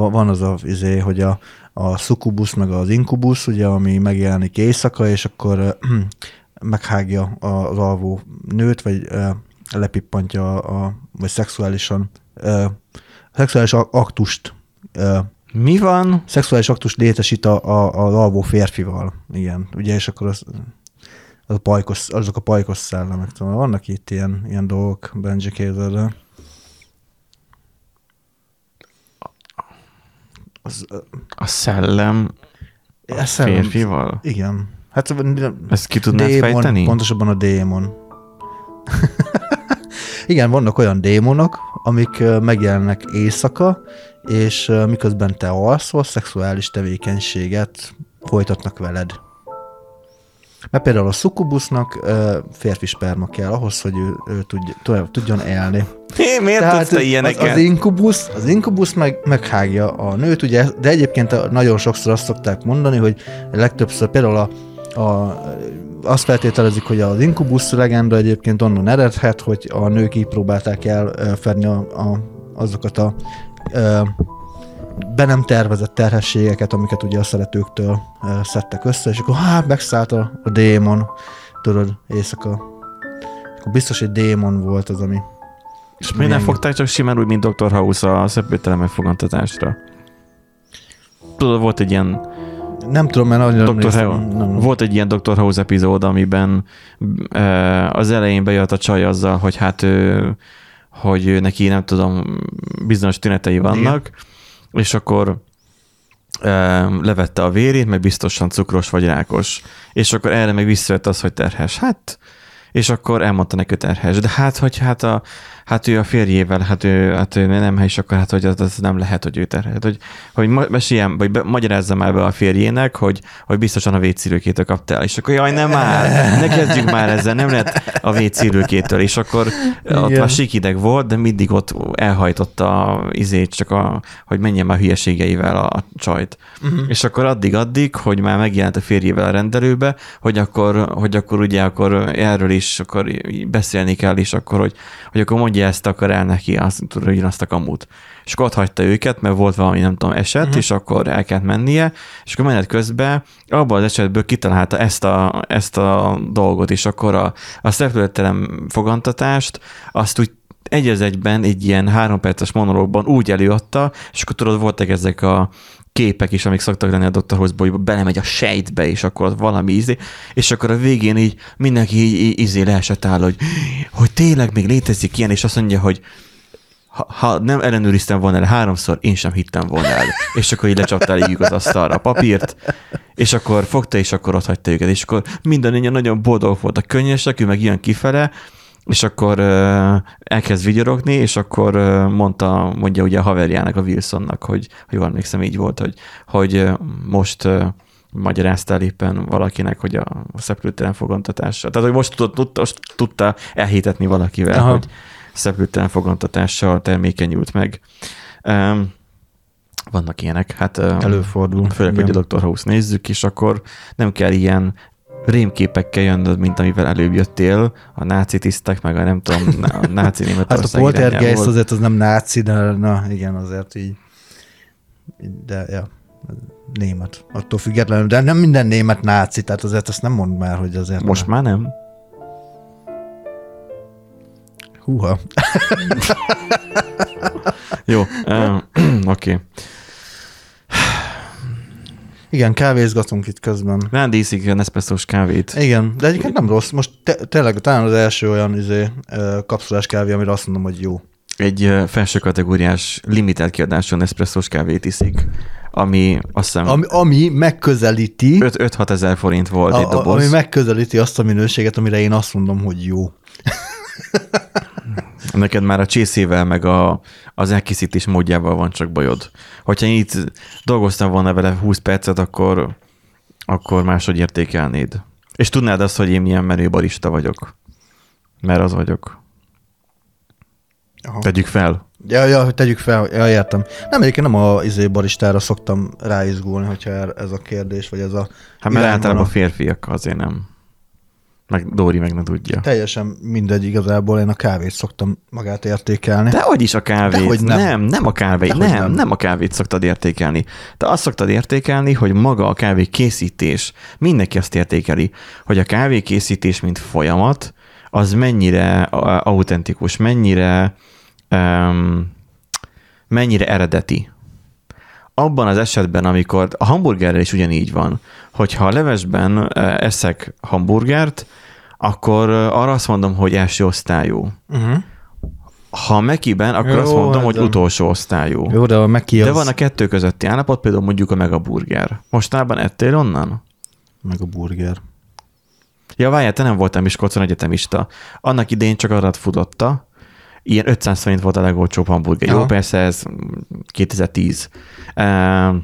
van az a, izé, hogy a, a szukubusz meg az inkubusz, ugye, ami megjelenik éjszaka, és akkor meghágja az alvó nőt, vagy lepippantja, a, vagy szexuálisan, szexuális aktust mi van? Szexuális aktust létesít a, a, az alvó férfival. Igen, ugye, és akkor az, az a pajkos, azok a pajkos szellemek. Tudom, vannak itt ilyen, ilyen dolgok Benji képzelre. Az, a szellem a szellem, férfival? Igen. Hát, Ezt ki tudnád démon, fejteni? Pontosabban a démon. Igen, vannak olyan démonok, amik megjelennek éjszaka, és miközben te alszol, szexuális tevékenységet folytatnak veled. Mert például a szukubusznak férfi sperma kell ahhoz, hogy ő, ő tudj, tudjon élni. Hé, miért Tehát tudsz ilyeneket? Az, az inkubusz, az inkubusz meg, meghágja a nőt, ugye, de egyébként nagyon sokszor azt szokták mondani, hogy legtöbbször például a, a azt feltételezik, hogy az inkubusz legenda egyébként onnan eredhet, hogy a nők így próbálták elfedni a, a, azokat a be nem tervezett terhességeket, amiket ugye a szeretőktől szedtek össze, és akkor hát megszállt a, a démon, tudod, éjszaka. Akkor biztos, hogy démon volt az, ami... És miért nem fogták csak simán úgy, mint Dr. House a szepőtelen megfogantatásra? Tudod, volt egy ilyen nem tudom, mert nagyon Dr. House, nem, nem. Volt egy ilyen Dr. House epizód, amiben az elején bejött a csaj azzal, hogy hát ő, hogy neki nem tudom, bizonyos tünetei vannak, Igen. És akkor levette a vérét, meg biztosan cukros vagy rákos. És akkor erre meg visszajött az, hogy terhes. Hát, és akkor elmondta neki terhes. De hát, hogy hát a, hát ő a férjével, hát ő, hát ő nem, és akkor hát, hogy az, az nem lehet, hogy ő terhet. Hogy, hogy meséljem, vagy be, magyarázza már be a férjének, hogy, hogy biztosan a vécélőkétől kaptál. És akkor jaj, nem már, ne kezdjünk már ezzel, nem lehet a vécélőkétől. És akkor Igen. ott már sikideg volt, de mindig ott elhajtotta a izét, csak a, hogy menjen már hülyeségeivel a, a csajt. Uh-huh. És akkor addig-addig, hogy már megjelent a férjével a rendelőbe, hogy akkor, hogy akkor ugye akkor erről is akkor beszélni kell, és akkor, hogy, hogy akkor mondja ezt, akar el neki, azt, tudod, azt a kamut. És akkor ott hagyta őket, mert volt valami, nem tudom, eset, uh-huh. és akkor el kellett mennie, és akkor menet közben abban az esetből kitalálta ezt a, ezt a dolgot, és akkor a, a szervezettelem fogantatást, azt úgy egy egyben egy ilyen három perces monológban úgy előadta, és akkor tudod, voltak ezek a képek is, amik szoktak lenni a Dr. House-ból, belemegy a sejtbe, és akkor ott valami ízé, és akkor a végén így mindenki így, így ízé leesett áll, hogy, hogy tényleg még létezik ilyen, és azt mondja, hogy ha, ha nem ellenőriztem volna el háromszor, én sem hittem volna el. És akkor így lecsaptál így az asztalra a papírt, és akkor fogta, és akkor ott hagyta őket, és akkor minden nagyon boldog volt a könnyesek, ő meg ilyen kifele, és akkor elkezd vigyorogni, és akkor mondta, mondja ugye a haverjának, a Wilsonnak, hogy, hogy jól emlékszem, így volt, hogy, hogy most magyaráztál éppen valakinek, hogy a szeplőtelen fogantatása. Tehát, hogy most, tud, tud, most tudta elhitetni valakivel, Aha. hogy szeplőtelen fogantatással termékenyült meg. Um, vannak ilyenek, hát előfordul. Főleg, igen. hogy a Dr. House nézzük, és akkor nem kell ilyen rémképekkel jönnöd, mint amivel előbb jöttél, a náci tisztek, meg a nem tudom, a náci Németország Hát a poltergeist azért az nem náci, de na igen, azért így, de ja, német. Attól függetlenül, de nem minden német náci, tehát azért azt nem mond már, hogy azért... Most már nem. Húha. Jó, oké. Okay. Igen, kávézgatunk itt közben. Rándy iszik a Nespresso-s kávét. Igen, de egyébként nem rossz. Most te, tényleg talán az első olyan izé, kapszulás kávé, amire azt mondom, hogy jó. Egy felső kategóriás limitált kiadású Nespresso-s kávét iszik, ami azt hiszem... Ami, ami megközelíti... 5-6 ezer forint volt a, egy doboz. Ami megközelíti azt a minőséget, amire én azt mondom, hogy jó. Neked már a csészével, meg a, az elkészítés módjával van csak bajod. Hogyha én itt dolgoztam volna vele 20 percet, akkor, akkor máshogy értékelnéd. És tudnád azt, hogy én milyen menő barista vagyok. Mert az vagyok. Aha. Tegyük fel. Ja, ja, tegyük fel, ja, értem. Nem, egyébként nem a izé baristára szoktam ráizgulni, hogyha ez a kérdés, vagy ez a... Hát mert általában a... férfiak azért nem. Meg Dóri meg ne tudja. Teljesen mindegy, igazából én a kávét szoktam magát értékelni. De hogy is a kávét? Dehogy nem. nem, nem a kávét, nem, nem, nem. a kávét szoktad értékelni. Te azt szoktad értékelni, hogy maga a kávé készítés, mindenki azt értékeli, hogy a kávé készítés, mint folyamat, az mennyire autentikus, mennyire, um, mennyire eredeti. Abban az esetben, amikor a hamburgerrel is ugyanígy van, hogyha a levesben eszek hamburgert, akkor arra azt mondom, hogy első osztályú. Uh-huh. Ha Mekiben, akkor Jó, azt mondom, hát hogy utolsó osztályú. Jó, de a Meki az... De van a kettő közötti állapot, például mondjuk a megaburger. Mostában ettél onnan? Meg a burger. Ja, várjál, te nem voltál Miskolcon egyetemista. Annak idején csak arra futotta. Ilyen 500 forint volt a legolcsóbb hamburger. Jó, Aha. persze ez mm, 2010. Uh,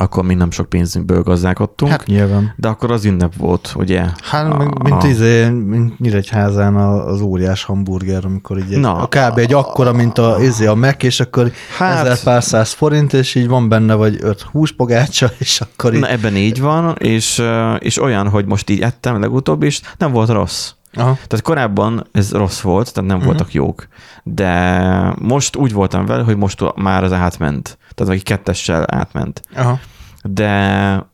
akkor még nem sok pénzünkből gazdálkodtunk. Hát nyilván. de akkor az ünnep volt, ugye? Hát, A- meg, mint, a- izé, mint Nyíregyházán az óriás hamburger, amikor így Na. a kb. egy akkora, mint a, izé, a Mac, és akkor Hát- ezer pár száz forint, és így van benne vagy öt húspogácsa, és akkor így... Na ebben így van, és, és olyan, hogy most így ettem legutóbb is, nem volt rossz. Aha. Tehát korábban ez rossz volt, tehát nem uh-huh. voltak jók, de most úgy voltam vele, hogy most már az átment. Tehát aki kettessel átment. Aha. De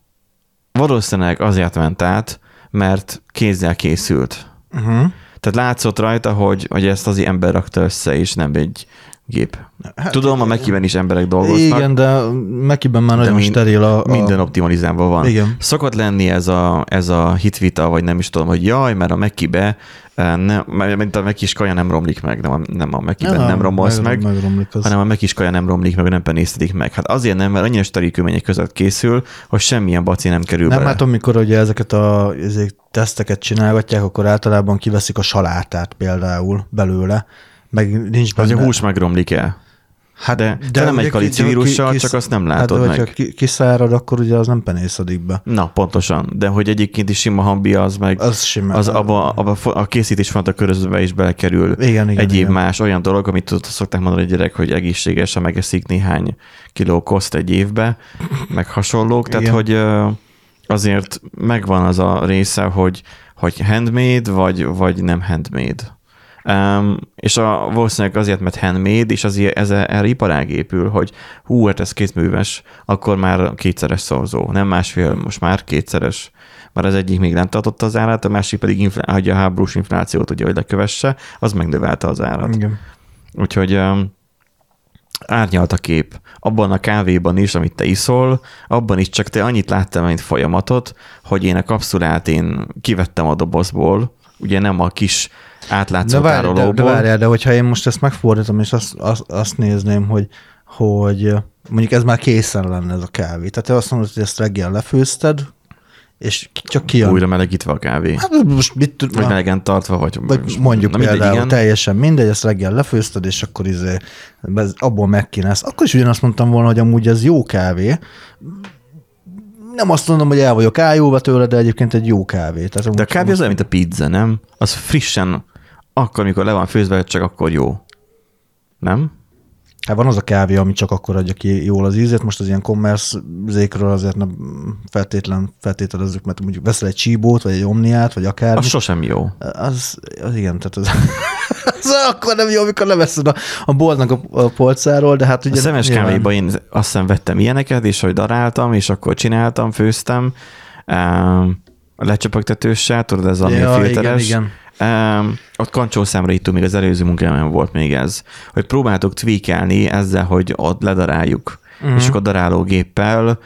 valószínűleg azért ment át, mert kézzel készült. Uh-huh. Tehát látszott rajta, hogy, hogy ezt az ember rakta össze, és nem egy gép. Hát, Tudom, a Mekiben is emberek dolgoznak. Igen, de Mekiben már nagyon mind- steril a, a... Minden optimalizálva van. Igen. Szokott lenni ez a, ez a hitvita, vagy nem is tudom, hogy jaj, mert a Mekibe, eh, nem, mint a Mekis kaja nem romlik meg, nem a, nem a Mekiben nem, nem romolsz meg, meg az. hanem a Mekis kaja nem romlik meg, nem penésztedik meg. Hát azért nem, mert annyira steril körülmények között készül, hogy semmilyen baci nem kerül Nem, bele. hát amikor ugye ezeket a ezek, teszteket csinálgatják, akkor általában kiveszik a salátát például belőle, meg nincs Az benne... a hús megromlik el. Hát, de- de nem egy ugye kalici ki- csak azt nem hát, látod de meg. ki- kiszárad, akkor ugye az nem penészedik be. Na, pontosan. De hogy egyébként is sima hambi az meg, Az simán. az abba, abba a készítés font a körözőbe is belekerül. Igen, igen, egyéb igen. más olyan dolog, amit tudod, szokták mondani a gyerek, hogy egészséges, ha megeszik néhány kiló koszt egy évbe, meg hasonlók. Tehát, Igen. hogy azért megvan az a része, hogy, hogy handmade, vagy, vagy nem handmade. Um, és a, valószínűleg azért, mert handmade, és az ez erre iparág épül, hogy hú, hát ez kétműves, akkor már kétszeres szorzó, nem másfél, most már kétszeres. Már az egyik még nem tartotta az árát, a másik pedig inflá- hogy a háborús inflációt ugye, hogy lekövesse, az megnövelte az árat. Igen. Úgyhogy um, árnyalt a kép. Abban a kávéban is, amit te iszol, abban is csak te annyit láttál, mint folyamatot, hogy én a kapszulát én kivettem a dobozból, ugye nem a kis átlátszó De, várj, de, de tárolóból. várjál, de hogyha én most ezt megfordítom, és azt, azt, azt nézném, hogy, hogy mondjuk ez már készen lenne ez a kávé. Tehát te azt mondod, hogy ezt reggel lefőzted, és csak kijön. Újra melegítve a kávé. Hát most mit tud, Vagy melegen tartva, vagy, vagy mondjuk na mindegy, például igen. teljesen mindegy, ezt reggel lefőzted, és akkor izé, ez, abból megkínálsz. Akkor is ugyanazt mondtam volna, hogy amúgy ez jó kávé. Nem azt mondom, hogy el vagyok ájulva tőle, de egyébként egy jó kávé. Tehát De a kávé az olyan, mint a pizza, nem? Az frissen, akkor, mikor le van főzve, csak akkor jó. Nem? Hát van az a kávé, ami csak akkor adja ki jól az ízét, most az ilyen commerce zékről azért nem feltétlen feltételezzük, mert mondjuk veszel egy csíbót, vagy egy omniát, vagy akár. Az sosem jó. Az, az igen, tehát az, az akkor nem jó, amikor leveszed a, a boltnak a, a polcáról, de hát ugye... A szemes nyilván- kávéban én azt hiszem vettem ilyeneket, és hogy daráltam, és akkor csináltam, főztem, um, lecsöpögtetőssel, tudod, ez a Ja, ja, igen, filteres. igen. Um, ott kancsószámra itt még az előző munkában volt még ez, hogy próbáltok tweakelni ezzel, hogy ott ledaráljuk, uh-huh. és akkor darálógéppel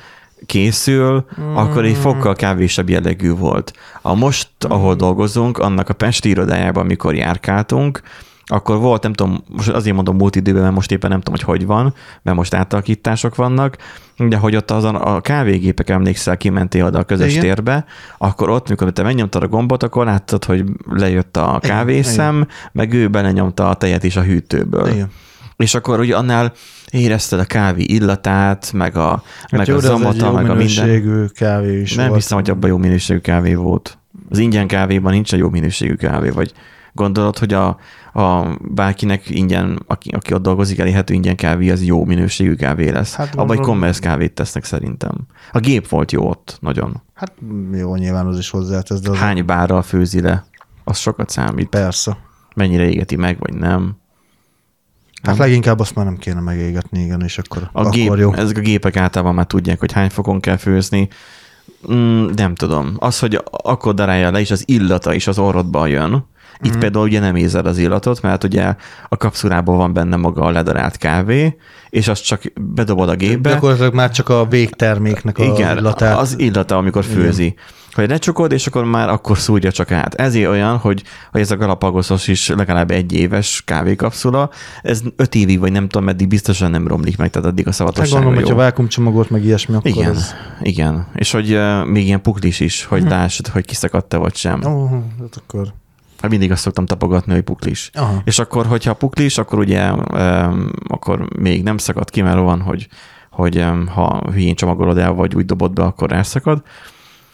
készül, uh-huh. akkor egy fokkal kávésebb jellegű volt. A most, ahol dolgozunk, annak a Pesti irodájában, amikor járkáltunk, akkor volt, nem tudom, most azért mondom múlt időben, mert most éppen nem tudom, hogy hogy van, mert most átalakítások vannak, de hogy ott azon a kávégépek emlékszel, kimentél oda a közös Igen. térbe, akkor ott, mikor te megnyomtad a gombot, akkor láttad, hogy lejött a Igen, kávészem, meg ő belenyomta a tejet is a hűtőből. Igen. És akkor ugye annál érezted a kávé illatát, meg a, Hát meg jó, a zamata, meg a minden. minőségű kávé is Nem volt. hiszem, hogy abban jó minőségű kávé volt. Az ingyen kávéban nincs egy jó minőségű kávé, vagy gondolod, hogy a, a bárkinek ingyen, aki, aki ott dolgozik, elérhető ingyen kávé, az jó minőségű kávé lesz. Hát Abba egy commerce kávét tesznek szerintem. A gép volt jó ott, nagyon. Hát jó, nyilván az is hozzátesz, de az Hány bárral főzi le, az sokat számít. persze. Mennyire égeti meg, vagy nem. Hát leginkább azt már nem kéne megégetni, igen, és akkor, A akkor gép, jó. ezek a gépek általában már tudják, hogy hány fokon kell főzni. Mm, nem tudom. Az, hogy akkor darálja le, és az illata is az orrodba jön. Itt mm. például ugye nem érzed az illatot, mert ugye a kapszulában van benne maga a ledarált kávé, és azt csak bedobod a gépbe. Gyakorlatilag már csak a végterméknek a Igen, illatát. az illata, amikor főzi. Hogy lecsukod, és akkor már akkor szúrja csak át. Ezért olyan, hogy, hogy ez a Galapagosos is legalább egy éves kávékapszula, ez öt évig, vagy nem tudom, meddig biztosan nem romlik meg, tehát addig a Hát szavatossága gondolom, jó. hogyha vákumcsomagot, meg ilyesmi, akkor Igen, az... igen. És hogy uh, még ilyen puklis is, hogy hm. lássad, hogy kiszakadt-e vagy sem. Ó, oh, hát akkor... Hát mindig azt szoktam tapogatni, hogy puklis. Aha. És akkor, hogyha puklis, akkor ugye um, akkor még nem szakad ki, mert van, hogy, hogy um, ha hülyén csomagolod el, vagy úgy dobod be, akkor elszakad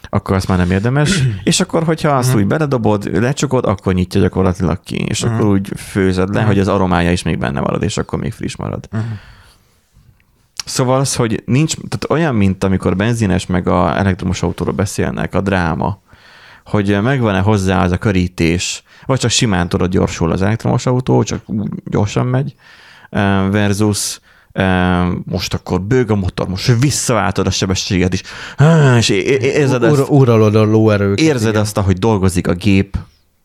akkor azt már nem érdemes. és akkor, hogyha azt Mhm. úgy beledobod, lecsukod, akkor nyitja gyakorlatilag ki, és Mhm. akkor úgy főzed le, hogy az aromája is még benne marad, és akkor még friss marad. Mhm. Szóval az, hogy nincs, tehát olyan, mint amikor benzines meg a elektromos autóról beszélnek, a dráma, hogy megvan-e hozzá az a körítés, vagy csak simán tudod gyorsul az elektromos autó, csak gyorsan megy, versus most akkor bőg a motor, most visszaváltod a sebességet is, és érzed, ezt, uralod a lóerőket. érzed igen. azt, ahogy dolgozik a gép,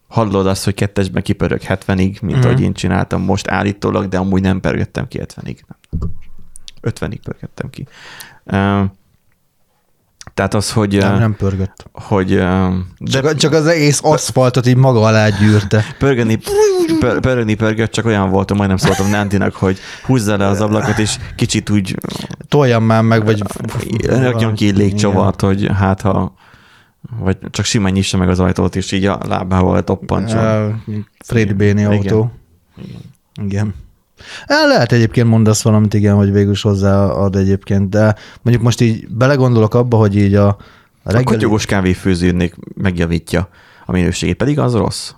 hallod azt, hogy kettesben kipörög 70-ig, mint Mhm. ahogy én csináltam most állítólag, de amúgy nem pörgettem ki 70-ig. 50-ig pörgettem ki. Eh, Tehát az, hogy... Nem, nem pörgött. hogy de Csak, csak az egész aszfaltot így maga alá gyűrte. pörgeni, pör, pörögni pörgött, csak olyan voltam, majdnem szóltam Nandinak, hogy húzza le az ablakot, és kicsit úgy Toljam már meg, vagy... rakjon ki egy légcsavart, hogy hát ha vagy csak simán nyissa meg az ajtót, és így a lábával toppancson. Igen. Freddy Béni Igen. autó. Igen. El lehet egyébként mondasz valamit, igen, hogy végül is hozzáad egyébként, de mondjuk most így belegondolok abba, hogy így a, a A reggeli... kotyogós kávéfőzőnek megjavítja a minőségét, pedig az rossz.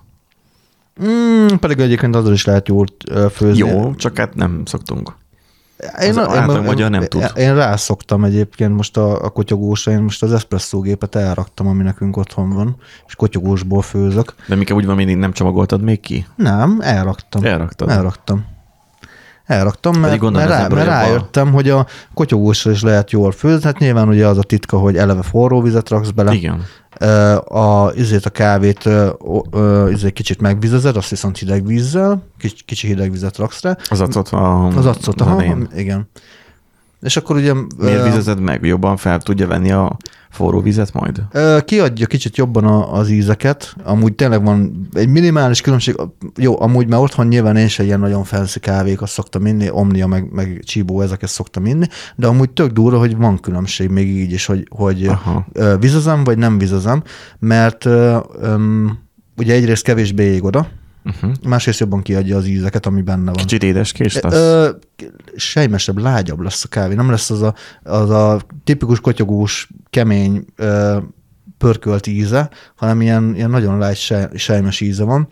Mm, pedig egyébként azzal is lehet jól ö, főzni. Jó, csak hát nem szoktunk. Én, Az átlag magyar nem tud. Én, én rászoktam egyébként most a, a kotyogósra, én most az eszpresszógépet elraktam, ami nekünk otthon van, és kotyogósból főzök. De minket úgy van, mindig nem csomagoltad még ki? Nem, elraktam. Elraktad. Elraktam. Elraktam, mert, mert, rá, mert rájöttem, hogy a kotyogósra is lehet jól főzni. Hát nyilván ugye az a titka, hogy eleve forró vizet raksz bele. Igen. A, izét a kávét ö, ö, izé kicsit megvizezed, azt viszont hideg vízzel, kicsi, kicsi hideg vizet raksz rá. Az acot a Az acot, aha, igen. És akkor ugye... Miért ö, vizezed meg? Jobban fel tudja venni a forró vizet majd? Ö, Kiadja kicsit jobban a, az ízeket. Amúgy tényleg van egy minimális különbség. Jó, amúgy már otthon nyilván én sem ilyen nagyon fancy kávékat szoktam inni, Omnia meg, meg Csibó ezeket szoktam inni, de amúgy tök durva, hogy van különbség még így is, hogy, hogy Aha. vizezem vagy nem vizezem, mert öm, ugye egyrészt kevésbé ég oda, Uh-huh. másrészt jobban kiadja az ízeket, ami benne van. Kicsit édeskés lesz? Ö, sejmesebb, lágyabb lesz a kávé. Nem lesz az a, az a tipikus kotyogós, kemény, ö, pörkölt íze, hanem ilyen, ilyen nagyon lágy sej, sejmes íze van,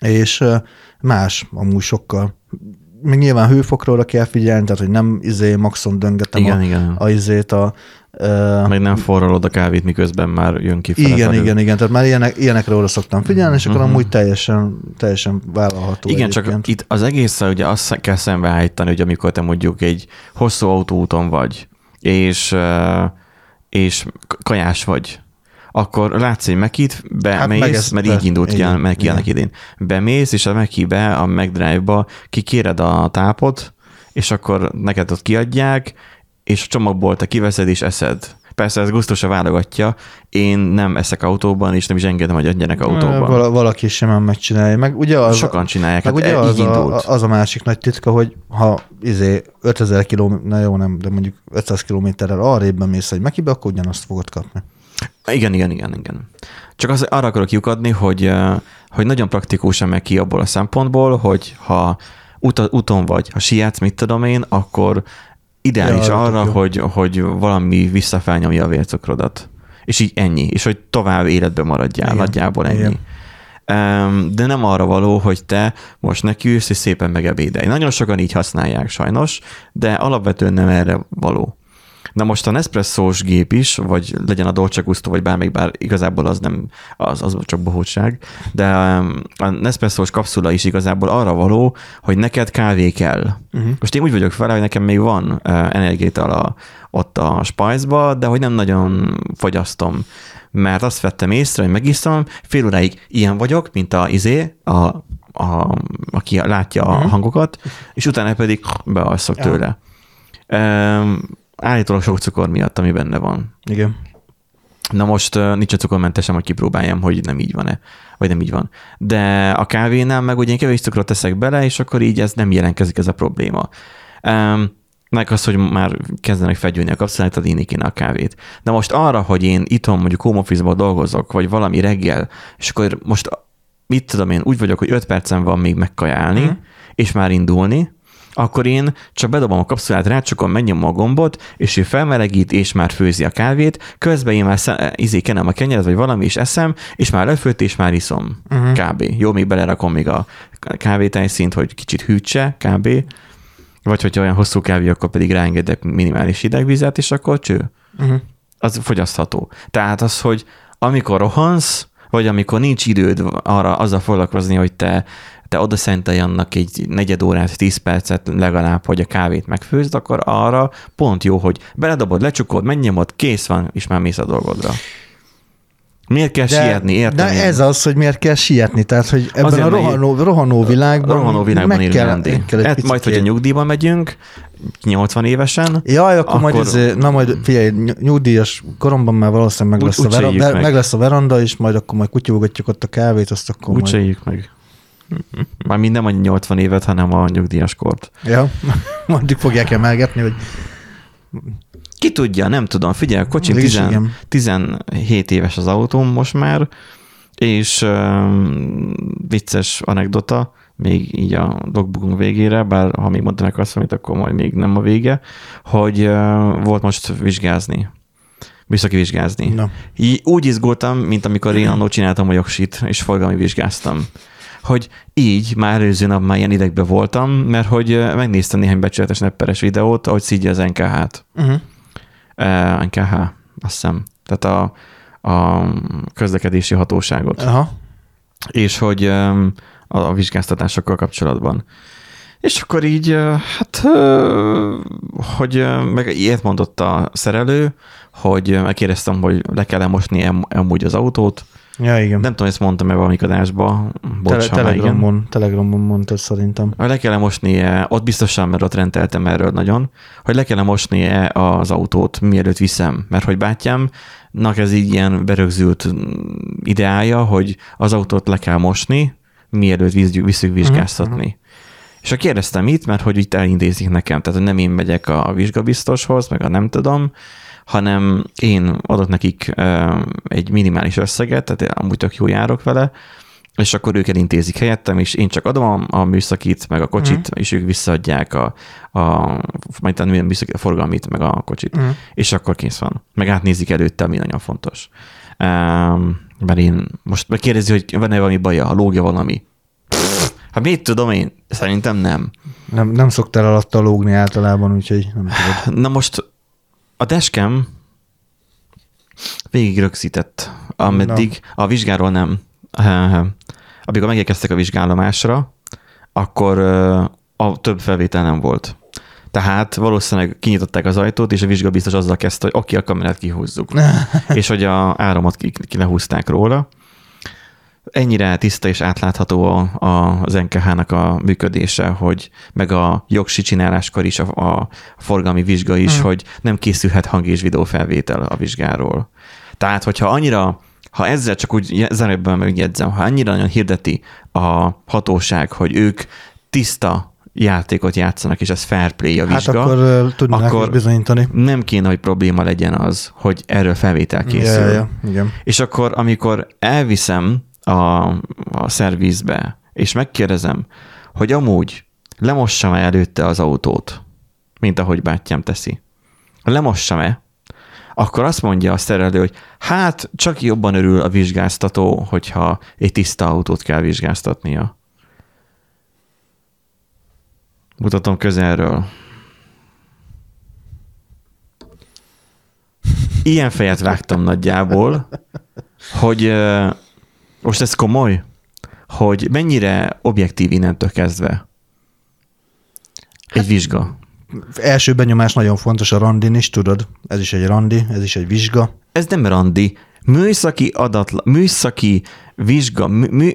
és ö, más amúgy sokkal. Még nyilván hőfokra oda kell figyelni, tehát hogy nem izé maxon döngetem igen, a, igen. a izét a... Ö, Meg nem forralod a kávét, miközben már jön ki igen, felefelé. igen, igen, tehát már ilyenek, ilyenekre oda szoktam figyelni, és akkor Mhm. amúgy teljesen, teljesen vállalható Igen, egyébként. csak itt az egészre ugye azt kell szembeállítani, hogy amikor te mondjuk egy hosszú autóúton vagy, és, és kajás vagy, akkor látsz egy Mekit, bemész, hát ez- mert így indult ki a igen. annak idén. Bemész, és a Mekibe, a McDrive-ba kikéred a tápot, és akkor neked ott kiadják, és a csomagból te kiveszed és eszed. Persze ez gusztusa válogatja, én nem eszek autóban, és nem is engedem, hogy adjanak autóban. Val- valaki sem megcsinálja. Meg ugye az, Sokan csinálják, meg hát ugye e- az, a, az a másik nagy titka, hogy ha izé 5000 km, na jó, nem, de mondjuk 500 kilométerrel arrébb mész egy mekibe, akkor ugyanazt fogod kapni. Igen, igen, igen, igen. Csak az, arra akarok lyukadni, hogy, hogy nagyon praktikusan meg ki abból a szempontból, hogy ha ut- úton vagy, ha siátsz, mit tudom én, akkor ideális Ja, arra, hogy, hogy valami visszafelnyomja a vércukrodat. És így ennyi. És hogy tovább életben maradjál, Igen, nagyjából ennyi. igen. De nem arra való, hogy te most nekiülsz és szépen megebédelj. Nagyon sokan így használják sajnos, de alapvetően nem erre való. Na most a Nespresso-s gép is, vagy legyen a Dolce Gusto, vagy bármelyik, bár igazából az nem, az, az csak bohótság, de em, a Nespresso-s kapszula is igazából arra való, hogy neked kávé kell. Uh-huh. Most én úgy vagyok vele, hogy nekem még van uh, energiétal a, ott a spajzba, de hogy nem nagyon fogyasztom mert azt vettem észre, hogy megiszom, fél óráig ilyen vagyok, mint a izé, a, a, aki látja a Mhm. hangokat, és utána pedig bealszok Ja. tőle. Um, állítólag sok cukor miatt, ami benne van. Igen. Na most nincs a cukormentesem, hogy kipróbáljam, hogy nem így van-e, vagy nem így van. De a kávénál meg ugye én kevés cukrot teszek bele, és akkor így ez nem jelentkezik ez a probléma. Um, meg az, hogy már kezdenek fegyülni a kapszulák, tehát inni kéne a kávét. De most arra, hogy én itthon mondjuk home office-ban dolgozok, vagy valami reggel, és akkor most mit tudom én, úgy vagyok, hogy 5 percem van még megkajálni, mm. és már indulni, akkor én csak bedobom a kapszulát, rácsukom, menjem a gombot, és ő felmelegít, és már főzi a kávét, közben én már sze- izé kenem a kenyeret, vagy valami is eszem, és már lefőtt, és már iszom. Uh-huh. Kb. Jó, még belerakom még a kávétájszint, hogy kicsit hűtse, kb. Vagy hogyha olyan hosszú kávé, akkor pedig ráengedek minimális hidegvizet, és akkor cső. Uh-huh. Az fogyasztható. Tehát az, hogy amikor rohansz, vagy amikor nincs időd arra azzal foglalkozni, hogy te, te oda szentelj annak egy negyed órát, tíz percet legalább, hogy a kávét megfőzd, akkor arra pont jó, hogy beledobod, lecsukod, ott, kész van, és már mész a dolgodra. Miért kell de, sietni, értem De én. ez az, hogy miért kell sietni. Tehát, hogy ebben Azért, a rohanó, rohanó világban, a rohanó világban meg kell, meg kell egy Hát majd, hogyha ilyen- nyugdíjba megyünk, 80 évesen, Jaj, akkor, akkor majd, izé, na majd figyelj, ny- nyugdíjas koromban már valószínűleg meg Úgy- lesz, a, vera, meg. meg lesz a veranda, és majd akkor majd kutyulgatjuk ott a kávét, azt akkor úgy majd... meg. Már mind nem a 80 évet, hanem a nyugdíjas kort. Ja, mondjuk fogják emelgetni, hogy Ki tudja, nem tudom. Figyelj, a kocsim Végülis 10, igen. 17 éves az autóm most már, és um, vicces anekdota, még így a logbooking végére, bár ha még mondanak azt, amit akkor majd még nem a vége, hogy uh, volt most vizsgázni. Műszaki vizsgázni. na, Így, úgy izgultam, mint amikor én annól csináltam a jogsit, és forgalmi vizsgáztam. Hogy így már előző nap már ilyen idegben voltam, mert hogy megnéztem néhány becsületes nepperes videót, ahogy szídja az NKH-t. uh-huh. Uh, NKH, azt hiszem. Tehát a, a közlekedési hatóságot. Aha. És hogy um, a, a vizsgáztatásokkal kapcsolatban. És akkor így, hát, hogy meg ilyet mondott a szerelő, hogy megkérdeztem, hogy le kell mosni am- amúgy az autót. Ja, igen. Nem tudom, ezt mondtam-e valamik adásba. Bocs, Tele- ha már igen. telegramon, telegramon mondtad szerintem. Hogy le kell mosnie, ott biztosan, mert ott rendeltem erről nagyon, hogy le kell mosnie az autót, mielőtt viszem, mert hogy bátyámnak ez így ilyen berögzült mm, ideája, hogy az autót le kell mosni, mielőtt viszük, viszük vizsgáztatni. Uh-huh. És akkor kérdeztem itt, mert hogy itt elintézik nekem, tehát nem én megyek a vizsgabiztoshoz, meg a nem tudom, hanem én adok nekik egy minimális összeget, tehát amúgy tök jó járok vele, és akkor ők elintézik helyettem, és én csak adom a, a műszakit, meg a kocsit, Mhm. és ők visszaadják a, a, majd a, műszakit, a forgalmit, meg a kocsit. Mhm. És akkor kész van. Meg átnézik előtte, ami nagyon fontos. Um, mert én most megkérdezi, hogy van-e valami baja, lógja valami. Pff, Hát mit tudom én? Szerintem nem. Nem, nem szoktál alatta lógni általában, úgyhogy nem tudod. Na most a dashcam végig rögzített, ameddig a vizsgáról nem. Amikor megérkeztek a vizsgálomásra, akkor a több felvétel nem volt. Tehát valószínűleg kinyitották az ajtót, és a vizsga biztos azzal kezdte, hogy oké, a kamerát kihúzzuk. és hogy a áramot ki, ki lehúzták róla. Ennyire tiszta és átlátható a, a, az NKH-nak a működése, hogy meg a jogsi csináláskor is, a, a forgalmi vizsga is, Mm. hogy nem készülhet hang- és videófelvétel a vizsgáról. Tehát, hogyha annyira, ha ezzel csak úgy zárójelben megjegyzem, ha annyira nagyon hirdeti a hatóság, hogy ők tiszta játékot játszanak, és ez fair play a Hát vizsga, akkor uh, tudnák akkor- bizonyítani. nem kéne, hogy probléma legyen az, hogy erről felvétel készül. Ja, ja, igen. És akkor, amikor elviszem a, a szervizbe, és megkérdezem, hogy amúgy lemossam-e előtte az autót, mint ahogy bátyám teszi. Lemossam-e, akkor azt mondja a szerelő, hogy hát csak jobban örül a vizsgáztató, hogyha egy tiszta autót kell vizsgáztatnia. Mutatom közelről. Ilyen fejet vágtam nagyjából, hogy most ez komoly, hogy mennyire objektív innentől kezdve egy vizsga. Első benyomás nagyon fontos a randin is, tudod? Ez is egy randi, ez is egy vizsga. Ez nem randi. Műszaki adatla, műszaki vizsga, mű, mű,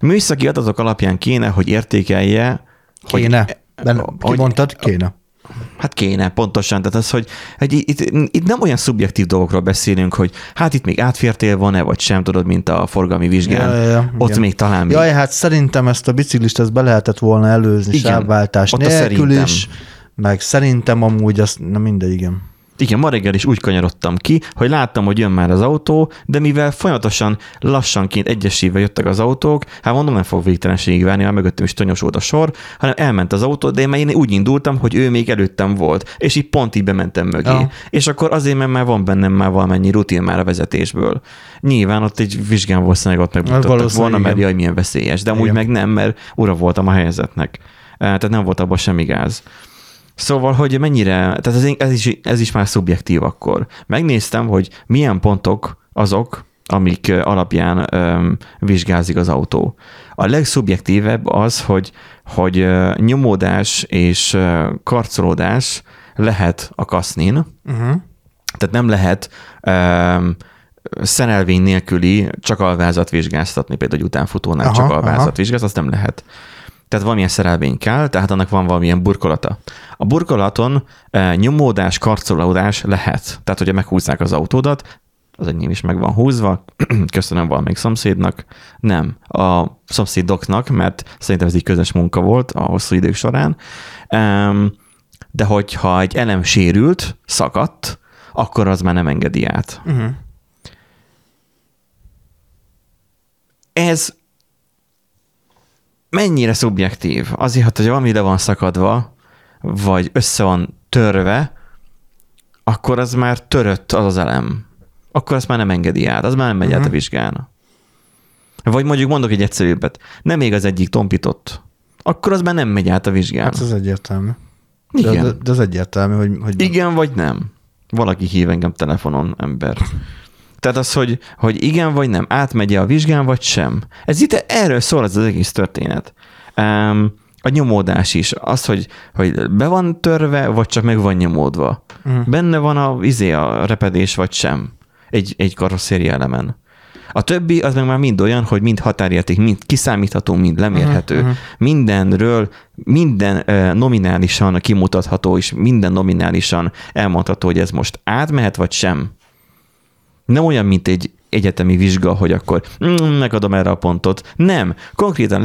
műszaki adatok alapján kéne, hogy értékelje, hogy- Kéne. Ben, ki hogy- mondtad? Kéne. Hát kéne, pontosan. Tehát az, hogy, hogy itt, itt nem olyan szubjektív dolgokról beszélünk, hogy hát itt még átfértél van-e, vagy sem, tudod, mint a forgalmi vizsgán. Ja, ja, ja, Ott igen. még talán még. Jaj, hát szerintem ezt a biciklist ezt be lehetett volna előzni Igen, sávváltás nélkül szerintem. is, meg szerintem amúgy azt, na mindegy, igen. Igen, ma reggel is úgy kanyarodtam ki, hogy láttam, hogy jön már az autó, de mivel folyamatosan lassanként egyesével jöttek az autók, hát mondom, nem fog végtelenségig várni, mert mögöttem is tonyosult a sor, hanem elment az autó, de én már én úgy indultam, hogy ő még előttem volt, és így pont így bementem mögé. Aha. És akkor azért, mert már van bennem már valamennyi rutin már a vezetésből. Nyilván ott egy vizsgán valószínűleg ott megmutattak valószínűleg volna, mert jaj, milyen veszélyes, de amúgy Igen. meg nem, mert ura voltam a helyzetnek. Eh, Tehát nem volt abban semmi gáz. Szóval, hogy mennyire, tehát ez, ez, is, ez is már szubjektív akkor. Megnéztem, hogy milyen pontok azok, amik alapján öm, vizsgázik az autó. A legszubjektívebb az, hogy, hogy nyomódás és karcolódás lehet a kasznin, Uh-huh. tehát nem lehet öm, szerelvény nélküli csak alvázat vizsgáztatni, például egy utánfutónál Aha, csak alvázat aha. vizsgáz, azt nem lehet. Tehát valamilyen szerelvény kell, tehát annak van valamilyen burkolata. A burkolaton e, nyomódás, karcolódás lehet. Tehát, hogyha meghúzzák az autódat, az enyém is meg van húzva, köszönöm valamelyik szomszédnak. Nem, a szomszédoknak, mert szerintem ez egy közös munka volt a hosszú idők során. De hogyha egy elem sérült, szakadt, akkor az már nem engedi át. Uh-huh. ez mennyire szubjektív? Azért, hogy valami le van szakadva, vagy össze van törve, akkor az már törött az az elem. Akkor azt már nem engedi át, az már nem megy át a Mhm. vizsgán. Vagy mondjuk mondok egy egyszerűbbet, nem még az egyik tompított, akkor az már nem megy át a vizsgán. Hát ez egyértelmű. De, Igen. de, de ez egyértelmű, hogy, hogy Igen vagy nem? Valaki hív engem telefonon, ember. Tehát az, hogy, hogy igen vagy nem, átmegy a vizsgán vagy sem. Ez itt erről szól ez az egész történet. Um, a nyomódás is. Az, hogy, hogy be van törve, vagy csak meg van nyomódva. Mhm. Benne van a, izé, a repedés, vagy sem. Egy, egy karosszéri elemen. A többi az meg már mind olyan, hogy mind határérték, mind kiszámítható, mind lemérhető. Mhm. Mindenről, minden uh, nominálisan kimutatható, és minden nominálisan elmondható, hogy ez most átmehet, vagy sem. Nem olyan, mint egy egyetemi vizsga, hogy akkor mm, megadom erre a pontot. Nem. Konkrétan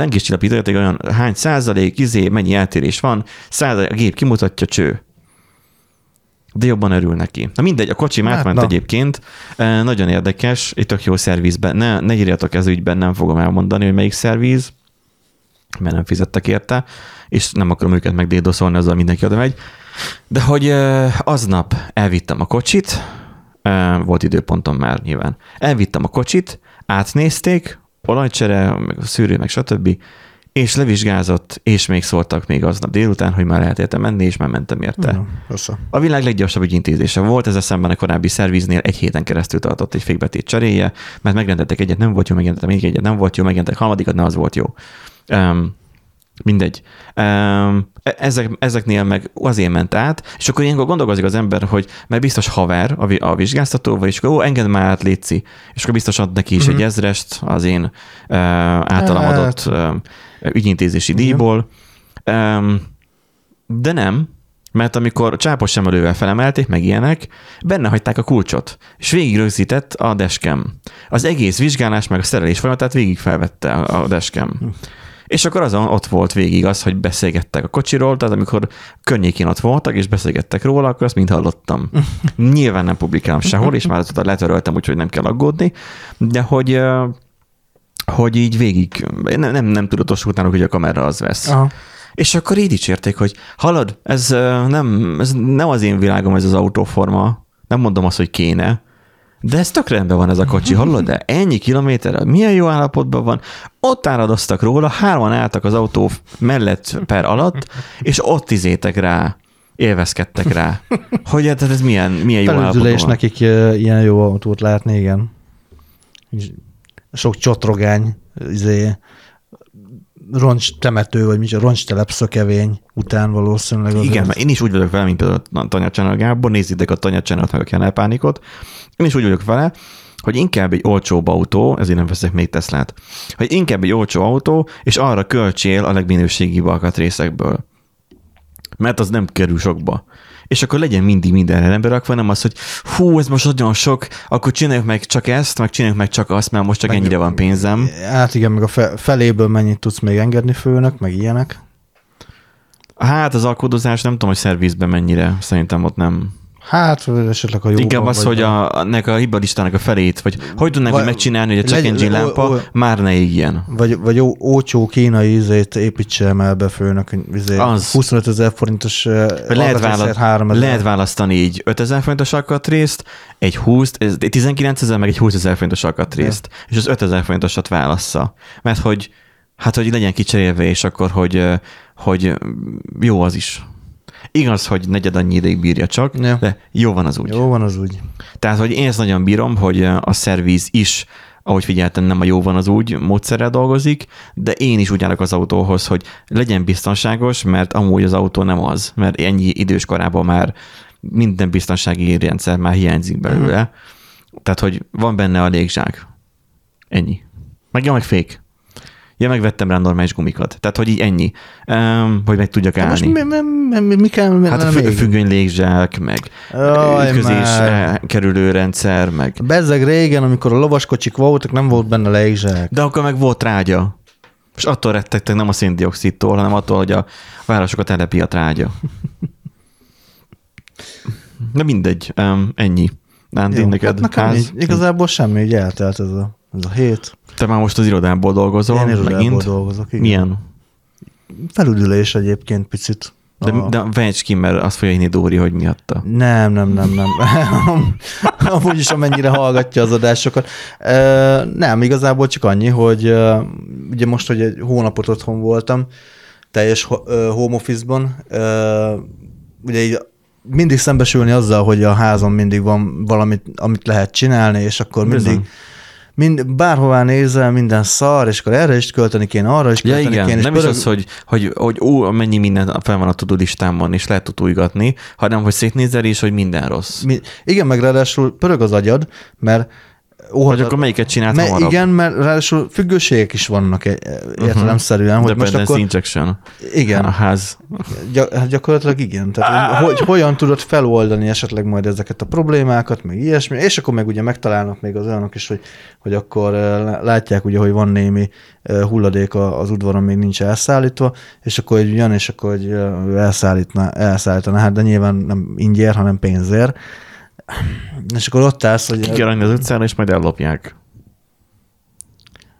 hogy olyan hány százalék, izé, mennyi eltérés van, százalék, a gép kimutatja cső. De jobban örül neki. Na mindegy, a kocsim Hát, átment na. egyébként. E, Nagyon érdekes, egy tök jó szervizben. Ne, ne írjatok ez ügyben, nem fogom elmondani, hogy melyik szerviz, mert nem fizettek érte, és nem akarom őket megdédoszolni, azzal mindenki oda megy. De hogy aznap elvittem a kocsit, volt időpontom már nyilván. Elvittem a kocsit, átnézték, olajcsere, meg a szűrő, meg stb. És levizsgázott, és még szóltak még aznap délután, hogy már lehet érte menni, és már mentem érte. Ja. A világ leggyorsabb ügyintézése volt, ez szemben a korábbi szerviznél egy héten keresztül tartott egy fékbetét cseréje, mert megrendeltek egyet, nem volt jó, megrendeltek még egyet, nem volt jó, megrendeltek harmadikat, ne az volt jó. Um, mindegy. Um, ezek, ezeknél meg azért ment át, és akkor ilyenkor gondolkozik az ember, hogy mert biztos haver a, a vizsgáztatóval, és akkor ó, engedd már át. És akkor biztos ad neki is Mhm. egy ezrest az én uh, általam Hát. adott uh, ügyintézési Igen. díjból. Um, de nem, mert amikor csápos emelővel felemelték, meg ilyenek, benne hagyták a kulcsot, és végig rögzített a dashcam. Az egész vizsgálás, meg a szerelés folyamatát végig felvette a a dashcam. És akkor azon ott volt végig az, hogy beszélgettek a kocsiról, tehát amikor környékén ott voltak, és beszélgettek róla, akkor azt mind hallottam. Nyilván nem publikálom sehol, és már letöröltem, úgyhogy nem kell aggódni, de hogy hogy így végig, nem, nem, nem tudatosult náluk, hogy a kamera az vesz. Aha. És akkor így dicsérték, hogy halad, ez nem, ez nem az én világom, ez az autóforma, Nem mondom azt, hogy kéne, de ez tök rendben van ez a kocsi, hallod? De ennyi kilométerre, milyen jó állapotban van. Ott áradoztak róla, hárman álltak az autó mellett per alatt, és ott izétek rá, élvezkedtek rá. Hogy hát ez milyen, milyen jó állapotban van. nekik ilyen jó autót látni, igen. Sok csotrogány, izé, roncs temető, vagy micsoda, roncs telep szökevény után valószínűleg. Igen, mert én is úgy vagyok vele, mint például a Tanya Channel Gábor, nézzétek a Tanya Channel-t, ha kell pánikot. Én is úgy vagyok vele, hogy inkább egy olcsóbb autó, ezért nem veszek még Teslát, hogy inkább egy olcsó autó, és arra költsél a legminőségibb alkatrészekből. Mert az nem kerül sokba. És akkor legyen mindig mindenre rendbe rakva, nem az, hogy hú, ez most nagyon sok, akkor csináljuk meg csak ezt, meg csináljuk meg csak azt, mert most csak Meg- ennyire van pénzem. Hát igen, meg a fe- feléből mennyit tudsz még engedni főnök, meg ilyenek. Hát az alkodozás nem tudom, hogy szervizben mennyire, szerintem ott nem. Hát esetleg a jó. Inkább az, hogy a, ennek a hibalistának a felét, vagy hogy tudnák Vagy- úgy megcsinálni, hogy a check engine o- lámpa o- már ne égjen. Vagy, vagy ó, ócsó kínai izét építse el be főnök, izé, Az. 25 ezer forintos eh, Vagy lehet, vála- 3 ezer. lehet választani így 5000 forintos alkatrészt, egy 20, ez 19 ezer, meg egy 20 ezer forintos alkatrészt, és az 5000 forintosat válassza. Mert hogy, hát hogy legyen kicserélve, és akkor, hogy, ö, hogy jó az is. Igaz, hogy negyed annyi ideig bírja csak, Ja. de jó van az úgy. Jó van az úgy. Tehát, hogy én ezt nagyon bírom, hogy a szerviz is, ahogy figyeltem, nem a jó van az úgy módszerrel dolgozik, de én is úgy állok az autóhoz, hogy legyen biztonságos, mert amúgy az autó nem az, mert ennyi idős korában már minden biztonsági rendszer már hiányzik belőle. Tehát, hogy van benne a légzsák. Ennyi. Meg ja, meg fék. Ja, megvettem rá normális gumikat. Tehát, hogy így ennyi. Um, hogy meg tudjak állni. most mi, mi, mi, mi kell mi Hát a fü- függöny légzsák, meg Jaj, ütközés már. kerülő rendszer, meg Bezzeg régen, amikor a lovaskocsik voltak, nem volt benne légzsák. De akkor meg volt trágya. És attól rettegtek nem a széndiokszidtól, hanem attól, hogy a városokat elepi a trágya. De mindegy, um, ennyi. Nándi, neked hát nekem ház? így, igazából semmi, így eltelt ez a, ez a hét. Te már most az irodából dolgozol, Én irodából megint? dolgozok, igen. Milyen? Felüdülés egyébként picit. De, A- de vegysz ki, mert azt fogja hinni Dóri, hogy miatta. Nem, nem, nem, nem. Amúgy is amennyire hallgatja az adásokat. Nem, igazából csak annyi, hogy ugye most, hogy egy hónapot otthon voltam, teljes home office-ban, ugye így mindig szembesülni azzal, hogy a házon mindig van valamit, amit lehet csinálni, és akkor mindig, Bizony. Mind, bárhová nézel, minden szar, és akkor erre is költeni kéne, arra is Ja költeni igen, kéne. nem is pörög- az, hogy, hogy, hogy ó, mennyi minden fel van a tudó listámon, és lehet tutulgatni, hanem hogy szétnézel és hogy minden rossz. Mi, igen, meg ráadásul pörög az agyad, mert Hogy óhatatlan- akkor melyiket csinált Me, hamarabb? igen, mert ráadásul függőségek is vannak e- értelemszerűen, hogy most akkor... injection. Igen, A ház. gy- hát gyakorlatilag igen. Tehát, hogy, hogy hogyan tudod feloldani esetleg majd ezeket a problémákat, meg ilyesmi, és akkor meg ugye megtalálnak még az olyanok is, hogy, hogy akkor eh, látják ugye, hogy van némi hulladék a- az udvaron, még nincs elszállítva, és akkor hogy jön, és akkor hogy ő elszállítná, elszállítaná, hát de nyilván nem ingyer, hanem pénzért. És akkor ott állsz, hogy... Ki rakni az utcára, és majd ellopják.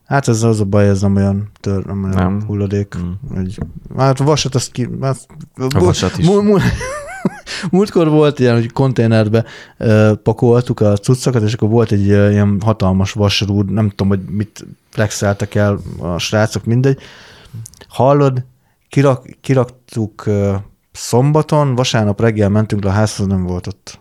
Hát ez az a baj, ez nem olyan, tör, nem olyan Nem. hulladék. Mm. Hogy, hát a vasat, azt ki... Hát, A vasat is. Múl, múl, múltkor volt ilyen, hogy konténerbe pakoltuk a cuccokat, és akkor volt egy ilyen hatalmas vasrúd, nem tudom, hogy mit flexeltek el a srácok, mindegy. Hallod, kirak, kiraktuk szombaton, vasárnap reggel mentünk le a házhoz, nem volt ott.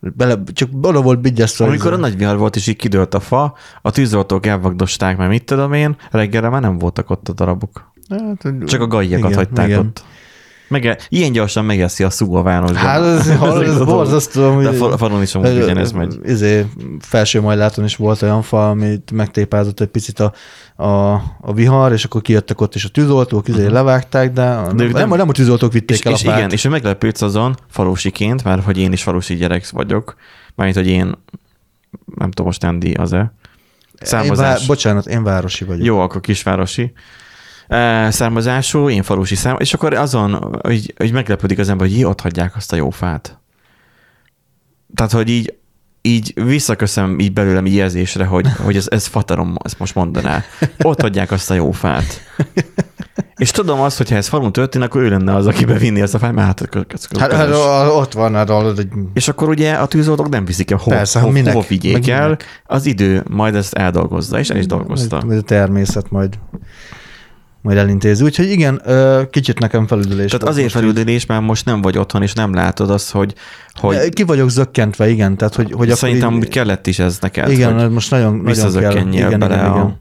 Bele, csak oda volt bigyesztve. Amikor a nagy vihar volt, és így kidőlt a fa, a tűzoltók elvagdosták, mert mit tudom én, reggelre már nem voltak ott a darabok. Hát, Csak a gajjakat hagyták igen. ott. Meg, ilyen gyorsan megeszi a szúg a városban. Hát ez, hallod, ez borzasztó. De a falon is amúgy ugyanez megy. Izé, felső majláton is volt olyan fa, amit megtépázott egy picit a, a, a vihar, és akkor kijöttek ott is a tűzoltók, izé, levágták, de, de nem, nem- nem, a tűzoltók vitték És, el és a fát. igen, és meglepődsz azon falusiként, mert hogy én is falusi gyerek vagyok, mármint, hogy én nem tudom, most Andy az-e. én vá, bocsánat, én városi vagyok. Jó, akkor kisvárosi. Származású, én falusi szám, és akkor azon, hogy, hogy meglepődik az ember, hogy jé, ott hagyják azt a jó fát. Tehát, hogy így, így visszaköszönöm így belőlem így érzésre, hogy, hogy ez, ez fatarom, ezt most mondaná. Ott hagyják azt a jó fát. És tudom azt, hogy ha ez falun történik, akkor ő lenne az, aki bevinni ezt a fájt, mert hát, Hát, hát ott van, hát hallod, egy és akkor ugye a tűzoltók nem viszik el, hova, Persze, hova, minek? hova vigyék el, az idő majd ezt eldolgozza, és el is dolgozta. Ez a természet majd majd elintézi. Úgyhogy igen, kicsit nekem felüdülés. Tehát azért így. felüldülés, mert most nem vagy otthon, és nem látod azt, hogy, hogy Ki vagyok zökkentve, igen. Tehát, hogy, hogy szerintem akkor úgy kellett is ez neked, igen, most nagyon, nagyon kell. Igen, bele, igen, a, igen.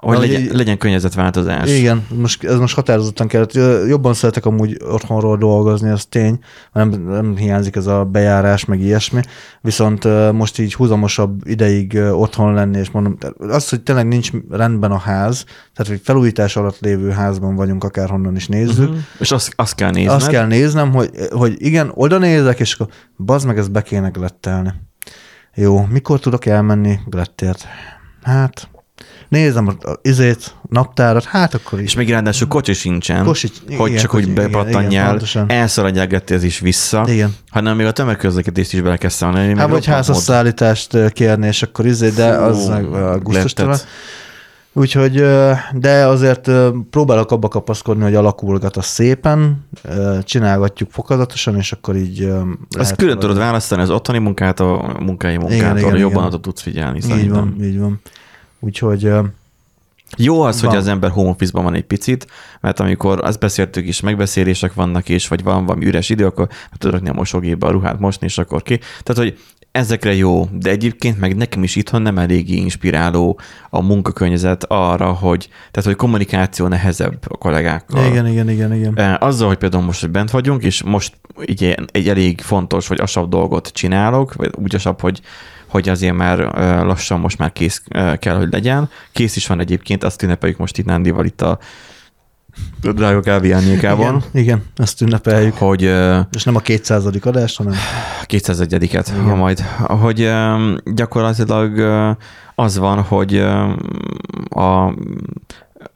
Hogy Ahogy legyen, így- legyen környezetváltozás. Igen, most, ez most határozottan kellett. Jobban szeretek amúgy otthonról dolgozni, az tény. Nem, nem hiányzik ez a bejárás, meg ilyesmi. Viszont most így húzamosabb ideig otthon lenni, és mondom, az, hogy tényleg nincs rendben a ház, tehát hogy felújítás alatt lévő házban vagyunk, akárhonnan is nézzük, Uh-huh. És azt, azt kell nézned. azt kell néznem, hogy, hogy igen, oda nézek, és akkor bazd meg, ezt be kéne glettelni. Jó, mikor tudok elmenni Glettért? Hát, nézem a, a izét, naptárat, hát akkor is. És még ráadásul kocsi sincsen, Kocsi- hogy igen, csak kocsi- úgy bepattanjál, pontosan. elszaladjál is vissza, Igen. hanem még a tömegközlekedést is bele kell szállni. Hát vagy házasszállítást kérni, és akkor izé, de az Fú, ö, gusztustalan. Úgyhogy, de azért próbálok abba kapaszkodni, hogy alakulgat a szépen, csinálgatjuk fokozatosan, és akkor így Azt külön tudod választani az otthoni munkát a munkai munkától, Igen, igen, jobban igen. tudsz figyelni Így szerintem. van, így van. Úgyhogy Jó az, hogy Van. az ember home office-ban van egy picit, mert amikor azt beszéltük is, megbeszélések vannak, és vagy van valami üres idő, akkor tudod rakni a mosógépbe a ruhát mosni, és akkor ki. Tehát, hogy ezekre jó, de egyébként meg nekem is itthon nem eléggé inspiráló a munkakörnyezet arra, hogy, tehát, hogy kommunikáció nehezebb a kollégákkal. igen, igen, igen, igen. Eh, Azzal, hogy például most hogy bent vagyunk, és most így egy elég fontos, vagy asabb dolgot csinálok, vagy úgy asabb, hogy, hogy azért már lassan most már kész kell, hogy legyen. Kész is van egyébként, azt ünnepeljük most itt Nándival itt a drága kávé árnyékában, Igen, igen, ezt ünnepeljük. hogy És nem a 200. adást, hanem 201-et, ha majd, hogy gyakorlatilag az van, hogy a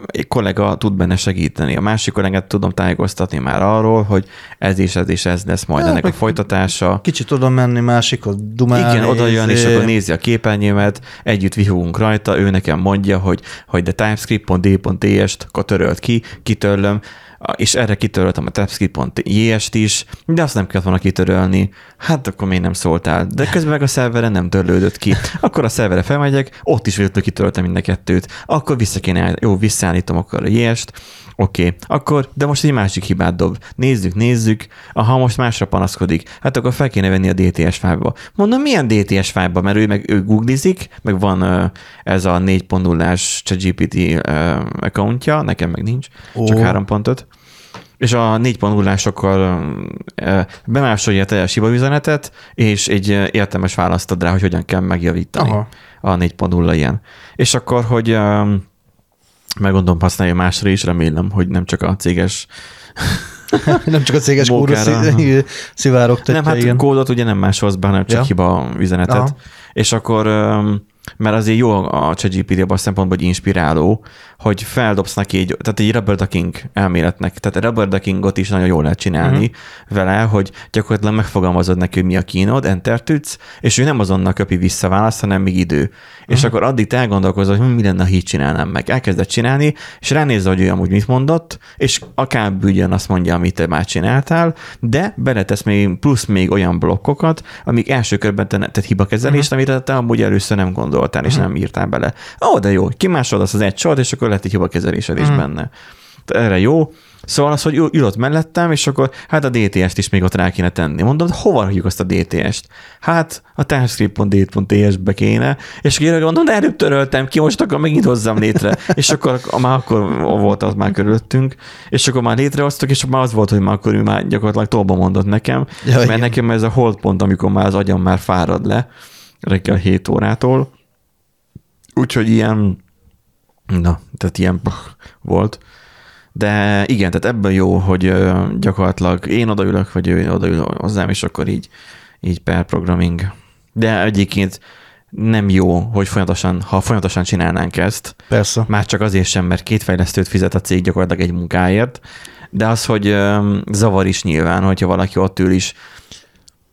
egy kollega tud benne segíteni. A másik kollégát tudom tájékoztatni már arról, hogy ez és ez és ez lesz majd Hát, ennek a folytatása. kicsit oda menni, másikhoz dumálni. Igen, oda jön, és izé. akkor nézi a képernyőmet, együtt vihogunk rajta, ő nekem mondja, hogy, hogy de typescript.d.ts-t törölt ki, kitörlöm, és erre kitöröltem a typescript.js-t is, de azt nem kellett volna kitörölni. Hát akkor még nem szóltál. De közben meg a szerveren nem törlődött ki. Akkor a szerverre felmegyek, ott is véletlenül kitöröltem mind a kettőt. Akkor vissza kéne, jó, visszaállítom akkor a JS-t, Oké, okay. akkor, de most egy másik hibát dob. Nézzük, nézzük. Aha, most másra panaszkodik. Hát akkor fel kéne venni a DTS fájba. Mondom, milyen DTS fájba? Mert ő meg ő googlizik, meg van uh, ez a 4.0-ás ChatGPT uh, accountja, nekem meg nincs, Ó. csak 3.5. És a 4.0-ásokkal uh, bemásolja a teljes hibaüzenetet, és egy uh, értelmes választ ad rá, hogy hogyan kell megjavítani Aha. a 4.0 ilyen. És akkor, hogy um, meg gondolom használja másra is, remélem, hogy nem csak a céges nem csak a céges kódot szivárogtatja, nem, hát igen. kódot ugye nem be, hanem csak Ja. hiba üzenetet. Aha. És akkor, öm, mert azért jó a ChatGPT abban a szempontból, hogy inspiráló, hogy feldobsz neki egy, tehát egy rubber ducking elméletnek, tehát a rubber duckingot is nagyon jól lehet csinálni Mhm. uh-huh. vele, hogy gyakorlatilag megfogalmazod neki, hogy mi a kínod, enter ütsz, és ő nem azonnal köpi vissza választ, hanem még idő. Uh-huh. És Mhm. akkor addig te elgondolkozol, hogy mi lenne, ha így csinálnám meg. Elkezded csinálni, és ránézze, hogy ő amúgy mit mondott, és akár azt mondja, amit te már csináltál, de beletesz még plusz még olyan blokkokat, amik első körben te, te hibakezelést, uh-huh. amit te amúgy először nem gondoltál, és nem írtál bele. Ó, de jó, kimásolod azt az egy sort, és akkor lehet egy hibakezelésed is benne. Tehát erre jó. Szóval az, hogy ül- ülött mellettem, és akkor hát a DTS-t is még ott rá kéne tenni. Mondom, hova rakjuk azt a DTS-t? Hát a TypeScript.dt.ts-be kéne, és akkor mondom, de előbb töröltem ki, most akkor megint hozzam létre. és akkor már akkor volt az már körülöttünk, és akkor már létrehoztuk, és már az volt, hogy már akkor ő már gyakorlatilag tolba mondott nekem, Ja, mert igen. nekem ez a hold pont, amikor már az agyam már fárad le, reggel 7 órától. Úgyhogy ilyen, na, tehát ilyen volt. De igen, tehát ebben jó, hogy gyakorlatilag én odaülök, vagy ő odaül hozzám, és akkor így, így per programming. De egyébként nem jó, hogy folyamatosan, ha folyamatosan csinálnánk ezt, Persze. már csak azért sem, mert két fejlesztőt fizet a cég gyakorlatilag egy munkáért, de az, hogy zavar is nyilván, hogyha valaki ott ül is,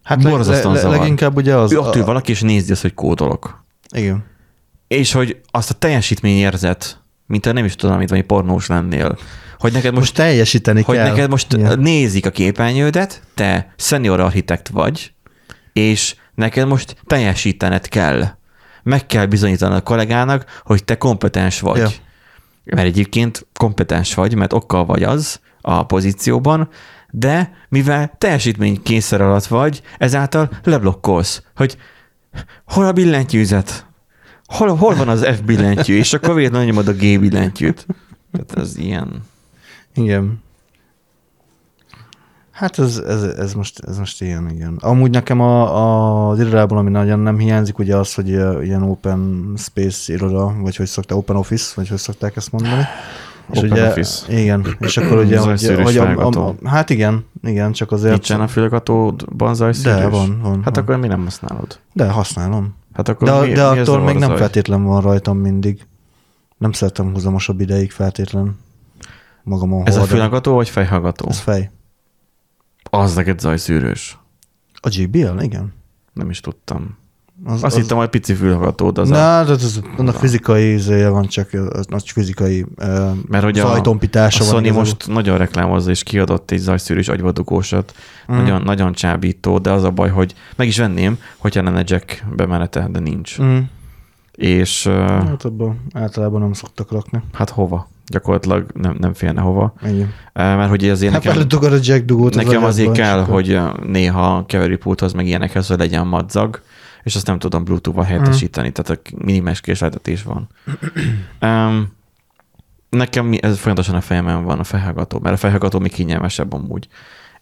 Hát le, le, borzasztóan le, zavar. leginkább ugye az... ő ott ül valaki, és nézi azt, hogy kódolok. Igen. És hogy azt a teljesítményérzet mint ha nem is tudom, mint valami pornós lennél. Hogy neked most, Most teljesíteni hogy kell. neked most Igen. nézik a képernyődet, te senior architekt vagy, és neked most teljesítened kell. Meg kell bizonyítanod a kollégának, hogy te kompetens vagy. Ja. Mert egyébként kompetens vagy, mert okkal vagy az a pozícióban, de mivel teljesítmény kényszer alatt vagy, ezáltal leblokkolsz, hogy hol a billentyűzet? Hol, hol van az F billentyű? És akkor véletlenül nyomod a G billentyűt. Tehát ez ilyen. Igen. Hát ez, ez, ez, most, ez most ilyen, igen. Amúgy nekem a, a, az irodában, ami nagyon nem hiányzik, ugye az, hogy ilyen open space iroda, vagy hogy szokták, open office, vagy hogy szokták ezt mondani. Open ugye, office. Igen, és akkor ugye, Zajszűrős hogy a, a, a, hát igen, igen, csak azért. Nincsen a fülgatódban zajszűrős? De, van, van. Hát van. akkor mi nem használod? De használom. Hát akkor De, mi, de mi attól még nem feltétlen van rajtam mindig. Nem szeretem húzamosabb ideig feltétlen magamon Ez a fülhallgató vagy fejhallgató? Ez fej. Az neked zajszűrős. A GBL, igen. Nem is tudtam. Az, Azt hittem, hogy pici fülhallgatód az Na, a... de az, annak fizikai izéje van, csak az nagy fizikai Mert hogy a, a zajtompítása van. Sony most nagyon reklámozza, és kiadott egy zajszűrős agyvadugósat. Mm. Nagyon, nagyon csábító, de az a baj, hogy meg is venném, hogyha lenne jack bemenete, de nincs. Mm. És Hát abban általában nem szoktak rakni. hát hova? Gyakorlatilag nem, nem félne hova. Uh, mert hogy azért Hát nekem... beledugod a jack dugót. az Nekem azért agyadba, és kell, hogy néha a keverőpulthoz, meg ilyenekhez, hogy legyen madzag, és azt nem tudom Bluetooth-val helyettesíteni, tehát a minimális késleltetés van. um, nekem ez folyamatosan a fejemen van a fejhallgató, mert a fejhallgató még kényelmesebb amúgy.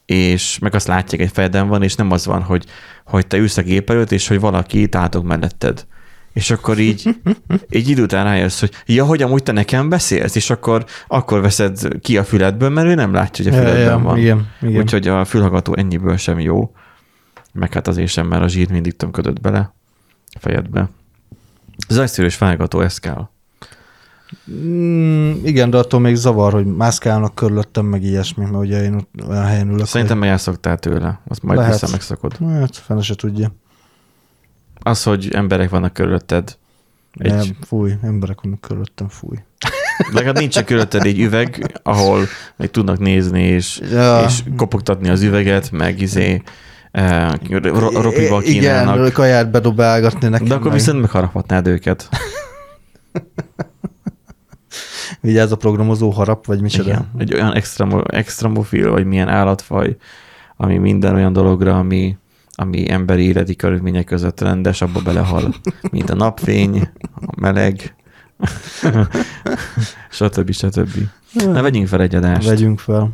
És meg azt látják, egy fejeden van, és nem az van, hogy, hogy te ülsz a gép előtt, és hogy valaki tátog melletted. És akkor így, így idő után rájössz, hogy ja, hogy amúgy te nekem beszélsz, és akkor, akkor veszed ki a füledből, mert ő nem látja, hogy a Ja, füledben ja, van. Igen, igen. Úgyhogy a fülhallgató ennyiből sem jó, meg hát azért sem, mert a zsír mindig tömködött bele a fejedbe. Zajszűrős felhallgató, ez kell. Mm, igen, de attól még zavar, hogy mászkálnak körülöttem, meg ilyesmi, mert ugye én olyan helyen ülök. Szerintem meg elszoktál tőle, azt majd Lehet. vissza megszakod. hogy... Hát, fene se tudja. Az, hogy emberek vannak körülötted, Egy... Nem, fúj, emberek vannak körülöttem, fúj. legalább nincsen körülötted egy üveg, ahol meg tudnak nézni, és, Ja. és kopogtatni az üveget, meg izé eh, ro- ropival Igen, kínálnak. kaját bedobálgatni nekem. De akkor meg. viszont megharaphatnád őket. Vigyázz a programozó harap, vagy micsoda. Igen. Egy olyan extra, extra mofil, vagy milyen állatfaj, ami minden olyan dologra, ami, ami emberi életi körülmények között rendes, abba belehal. Mint a napfény, a meleg, stb. stb. Na, vegyünk fel egy adást. Vegyünk fel.